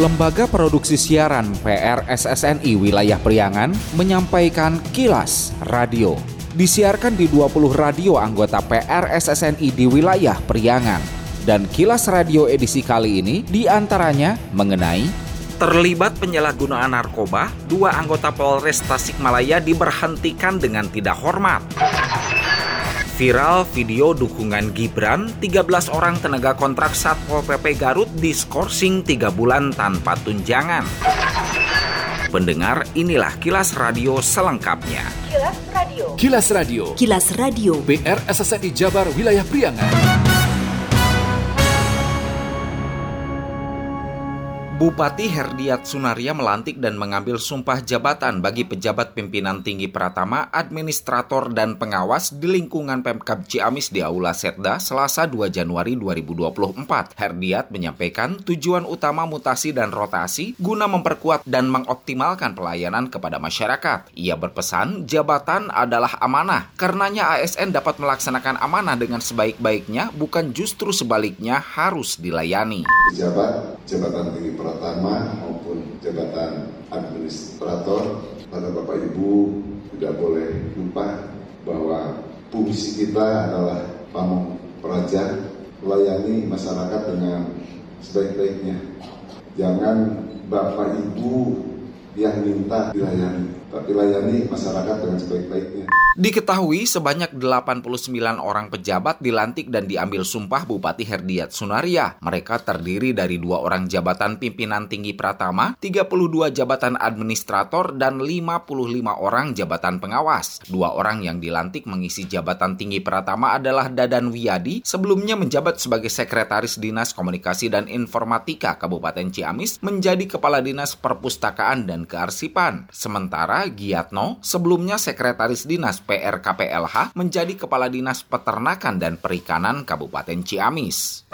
Lembaga Produksi Siaran PRSSNI Wilayah Priangan menyampaikan kilas radio. Disiarkan di 20 radio anggota PRSSNI di wilayah Priangan. Dan kilas radio edisi kali ini di antaranya mengenai Terlibat penyalahgunaan narkoba, dua anggota Polres Tasikmalaya diberhentikan dengan tidak hormat. Viral video dukungan Gibran, 13 orang tenaga kontrak Satpol PP Garut diskorsing 3 bulan tanpa tunjangan. Pendengar, inilah kilas radio selengkapnya. Kilas Radio. Kilas Radio. Kilas Radio. PR SSNI Jabar Wilayah Priangan. Bupati Herdiat Sunaria melantik dan mengambil sumpah jabatan bagi pejabat pimpinan tinggi Pratama, administrator dan pengawas di lingkungan Pemkab Ciamis di Aula Setda Selasa 2 Januari 2024. Herdiat menyampaikan tujuan utama mutasi dan rotasi guna memperkuat dan mengoptimalkan pelayanan kepada masyarakat. Ia berpesan jabatan adalah amanah, karenanya ASN dapat melaksanakan amanah dengan sebaik-baiknya bukan justru sebaliknya harus dilayani. Pejabat jabatan tinggi Pratama maupun jabatan administrator pada Bapak Ibu tidak boleh lupa bahwa fungsi kita adalah pamong praja melayani masyarakat dengan sebaik-baiknya. Jangan Bapak Ibu yang minta dilayani, tapi layani masyarakat dengan sebaik-baiknya. Diketahui sebanyak 89 orang pejabat dilantik dan diambil sumpah Bupati Herdiat Sunaria. Mereka terdiri dari dua orang jabatan pimpinan tinggi Pratama, 32 jabatan administrator, dan 55 orang jabatan pengawas. Dua orang yang dilantik mengisi jabatan tinggi Pratama adalah Dadan Wiyadi, sebelumnya menjabat sebagai Sekretaris Dinas Komunikasi dan Informatika Kabupaten Ciamis, menjadi Kepala Dinas Perpustakaan dan Kearsipan. Sementara Giatno, sebelumnya Sekretaris Dinas PRKPLH menjadi Kepala Dinas Peternakan dan Perikanan Kabupaten Ciamis.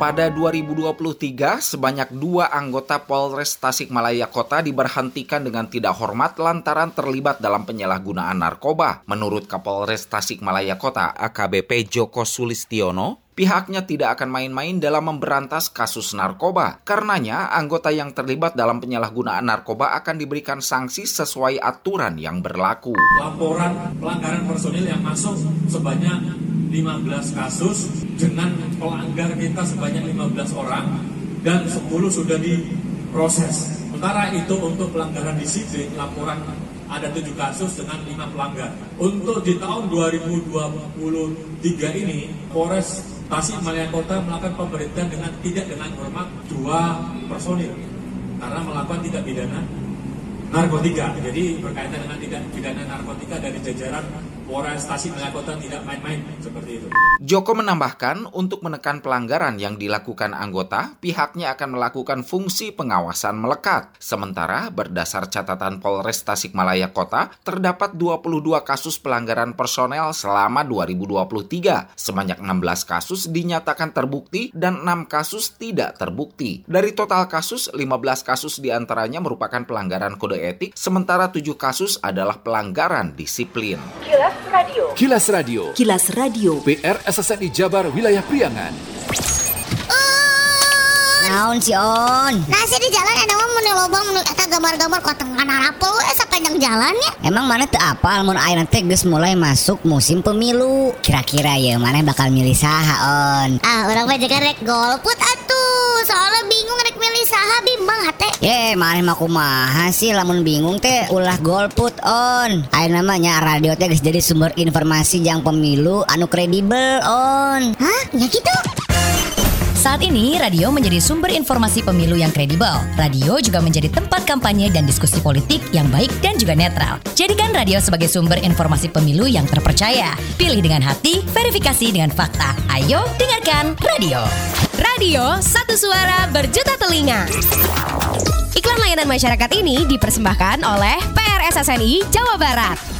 Pada 2023, sebanyak dua anggota Polres Tasikmalaya Kota diberhentikan dengan tidak hormat lantaran terlibat dalam penyalahgunaan narkoba. Menurut Kapolres Tasikmalaya Kota AKBP Joko Sulistiono, pihaknya tidak akan main-main dalam memberantas kasus narkoba. Karenanya, anggota yang terlibat dalam penyalahgunaan narkoba akan diberikan sanksi sesuai aturan yang berlaku. Laporan pelanggaran personil yang masuk sebanyak 15 kasus dengan pelanggar kita sebanyak 15 orang dan 10 sudah diproses. Sementara itu untuk pelanggaran disiplin laporan ada 7 kasus dengan 5 pelanggar. Untuk di tahun 2023 ini Polres Tasikmalaya Kota melakukan pemberhentian dengan tidak dengan hormat dua personil karena melakukan tidak pidana narkotika. Jadi berkaitan dengan tidak pidana narkotika dari jajaran Polres Tasikmalaya Kota tidak main-main seperti itu. Joko menambahkan, untuk menekan pelanggaran yang dilakukan anggota, pihaknya akan melakukan fungsi pengawasan melekat. Sementara, berdasar catatan Polres Tasikmalaya Kota, terdapat 22 kasus pelanggaran personel selama 2023. Sebanyak 16 kasus dinyatakan terbukti dan 6 kasus tidak terbukti. Dari total kasus, 15 kasus di antaranya merupakan pelanggaran kode etik, sementara 7 kasus adalah pelanggaran disiplin. Kilas Radio. Kilas Radio. Kilas Radio. PR SSNI Jabar Wilayah Priangan. Naon si On? Nasi di jalan ada mau menu lobang menu eta gambar-gambar kotengan harapul we sepanjang jalannya. Emang mana teu apal mun aya nanti geus mulai masuk musim pemilu. Kira-kira ya mana bakal milih saha On? Ah, orang mah rek golput atuh. Soalnya bingung saha bimbang hate. Ye, mana mah kumaha sih lamun bingung teh ulah golput On. Aya namanya radio teh jadi sumber informasi yang pemilu anu kredibel On. Hah? Ya gitu? Saat ini, radio menjadi sumber informasi pemilu yang kredibel. Radio juga menjadi tempat kampanye dan diskusi politik yang baik dan juga netral. Jadikan radio sebagai sumber informasi pemilu yang terpercaya. Pilih dengan hati, verifikasi dengan fakta. Ayo, dengarkan radio. Radio, satu suara berjuta telinga. Iklan layanan masyarakat ini dipersembahkan oleh PRSSNI Jawa Barat.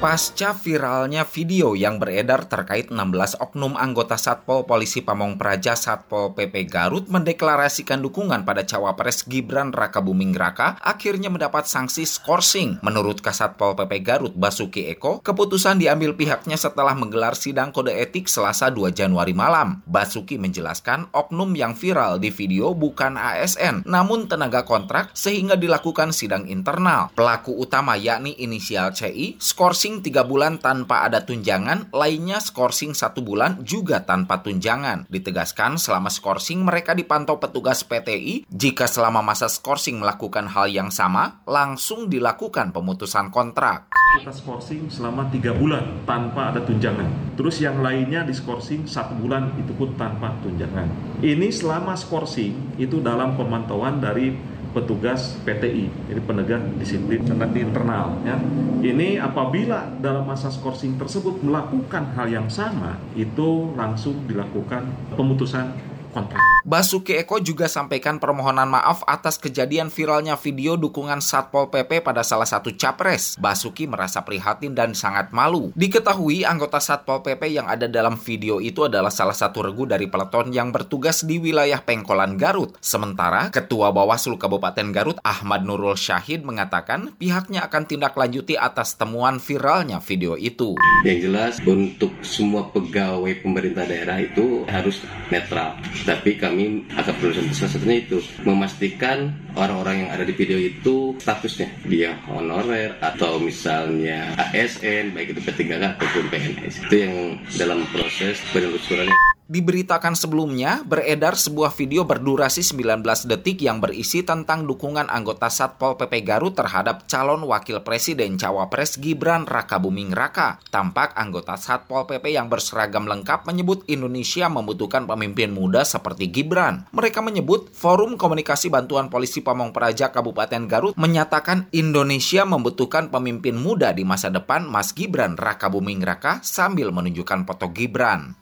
Pasca viralnya video yang beredar terkait 16 oknum anggota Satpol Polisi Pamong Praja Satpol PP Garut mendeklarasikan dukungan pada cawapres Gibran Raka Buming Raka akhirnya mendapat sanksi skorsing. Menurut Kasatpol PP Garut Basuki Eko, keputusan diambil pihaknya setelah menggelar sidang kode etik Selasa 2 Januari malam. Basuki menjelaskan oknum yang viral di video bukan ASN, namun tenaga kontrak sehingga dilakukan sidang internal. Pelaku utama yakni inisial CI, skorsing skorsing 3 bulan tanpa ada tunjangan, lainnya skorsing 1 bulan juga tanpa tunjangan. Ditegaskan selama skorsing mereka dipantau petugas PTI, jika selama masa skorsing melakukan hal yang sama, langsung dilakukan pemutusan kontrak. Kita skorsing selama 3 bulan tanpa ada tunjangan. Terus yang lainnya di skorsing 1 bulan itu pun tanpa tunjangan. Ini selama skorsing itu dalam pemantauan dari petugas PTI, jadi penegak disiplin di internal. Ya. Ini apabila dalam masa skorsing tersebut melakukan hal yang sama, itu langsung dilakukan pemutusan kontrak. Basuki Eko juga sampaikan permohonan maaf atas kejadian viralnya video dukungan Satpol PP pada salah satu capres. Basuki merasa prihatin dan sangat malu. Diketahui anggota Satpol PP yang ada dalam video itu adalah salah satu regu dari peleton yang bertugas di wilayah Pengkolan Garut. Sementara Ketua Bawaslu Kabupaten Garut Ahmad Nurul Syahid mengatakan pihaknya akan tindak lanjuti atas temuan viralnya video itu. Yang jelas untuk semua pegawai pemerintah daerah itu harus netral. Tapi kami akan berusaha salah satunya itu memastikan orang-orang yang ada di video itu statusnya. Dia honorer atau misalnya ASN baik itu P3K ataupun PNS itu yang dalam proses penelusurannya Diberitakan sebelumnya, beredar sebuah video berdurasi 19 detik yang berisi tentang dukungan anggota Satpol PP Garut terhadap calon wakil presiden cawapres Gibran Raka Buming Raka. Tampak anggota Satpol PP yang berseragam lengkap menyebut Indonesia membutuhkan pemimpin muda seperti Gibran. Mereka menyebut Forum Komunikasi Bantuan Polisi Pamong Praja Kabupaten Garut menyatakan Indonesia membutuhkan pemimpin muda di masa depan Mas Gibran Raka Buming Raka sambil menunjukkan foto Gibran.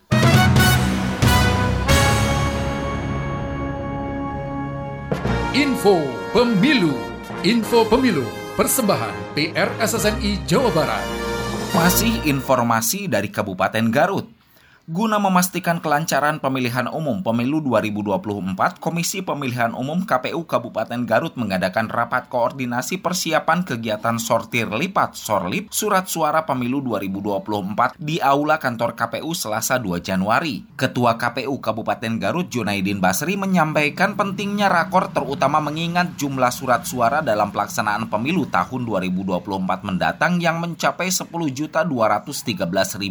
Info Pemilu. Info Pemilu. Persembahan PRSSNI Jawa Barat. Masih informasi dari Kabupaten Garut Guna memastikan kelancaran pemilihan umum pemilu 2024, Komisi Pemilihan Umum KPU Kabupaten Garut mengadakan rapat koordinasi persiapan kegiatan sortir lipat Sorlip Surat Suara Pemilu 2024 di Aula Kantor KPU Selasa 2 Januari. Ketua KPU Kabupaten Garut Junaidin Basri menyampaikan pentingnya rakor terutama mengingat jumlah surat suara dalam pelaksanaan pemilu tahun 2024 mendatang yang mencapai 10.213.055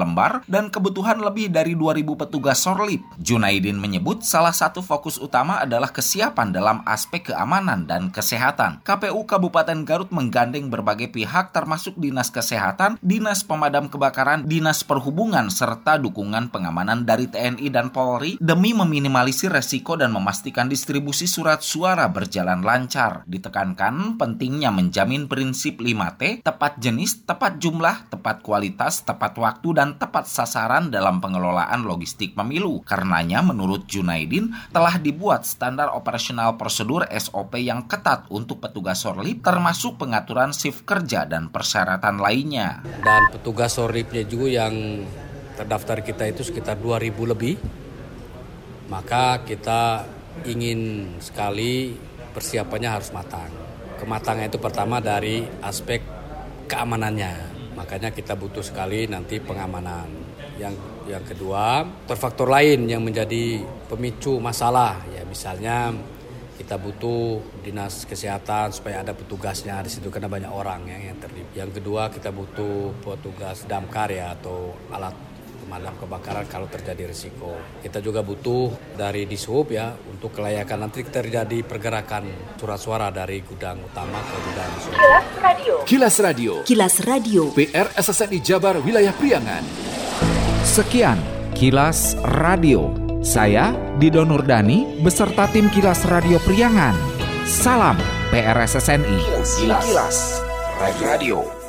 lembar dan dan kebutuhan lebih dari 2.000 petugas Sorlip. Junaidin menyebut salah satu fokus utama adalah kesiapan dalam aspek keamanan dan kesehatan. KPU Kabupaten Garut menggandeng berbagai pihak termasuk Dinas Kesehatan, Dinas Pemadam Kebakaran, Dinas Perhubungan, serta dukungan pengamanan dari TNI dan Polri demi meminimalisir resiko dan memastikan distribusi surat suara berjalan lancar. Ditekankan pentingnya menjamin prinsip 5T, tepat jenis, tepat jumlah, tepat kualitas, tepat waktu, dan tepat sasaran sasaran dalam pengelolaan logistik pemilu. Karenanya menurut Junaidin telah dibuat standar operasional prosedur SOP yang ketat untuk petugas Sorlip termasuk pengaturan shift kerja dan persyaratan lainnya. Dan petugas Sorlipnya juga yang terdaftar kita itu sekitar 2000 lebih. Maka kita ingin sekali persiapannya harus matang. Kematangan itu pertama dari aspek keamanannya. Makanya kita butuh sekali nanti pengamanan. Yang yang kedua, faktor lain yang menjadi pemicu masalah ya misalnya kita butuh dinas kesehatan supaya ada petugasnya di situ karena banyak orang ya, yang terlibat. Yang kedua kita butuh petugas damkar ya atau alat pemadam kebakaran kalau terjadi risiko. Kita juga butuh dari dishub ya untuk kelayakan nanti terjadi pergerakan surat suara dari gudang utama ke gudang suara. Kilas Radio. Kilas Radio. Kilas Radio. PR SSNI Jabar Wilayah Priangan. Sekian Kilas Radio. Saya Dido Nurdani beserta tim Kilas Radio Priangan. Salam PRSSNI. Kilas, Kilas Radio.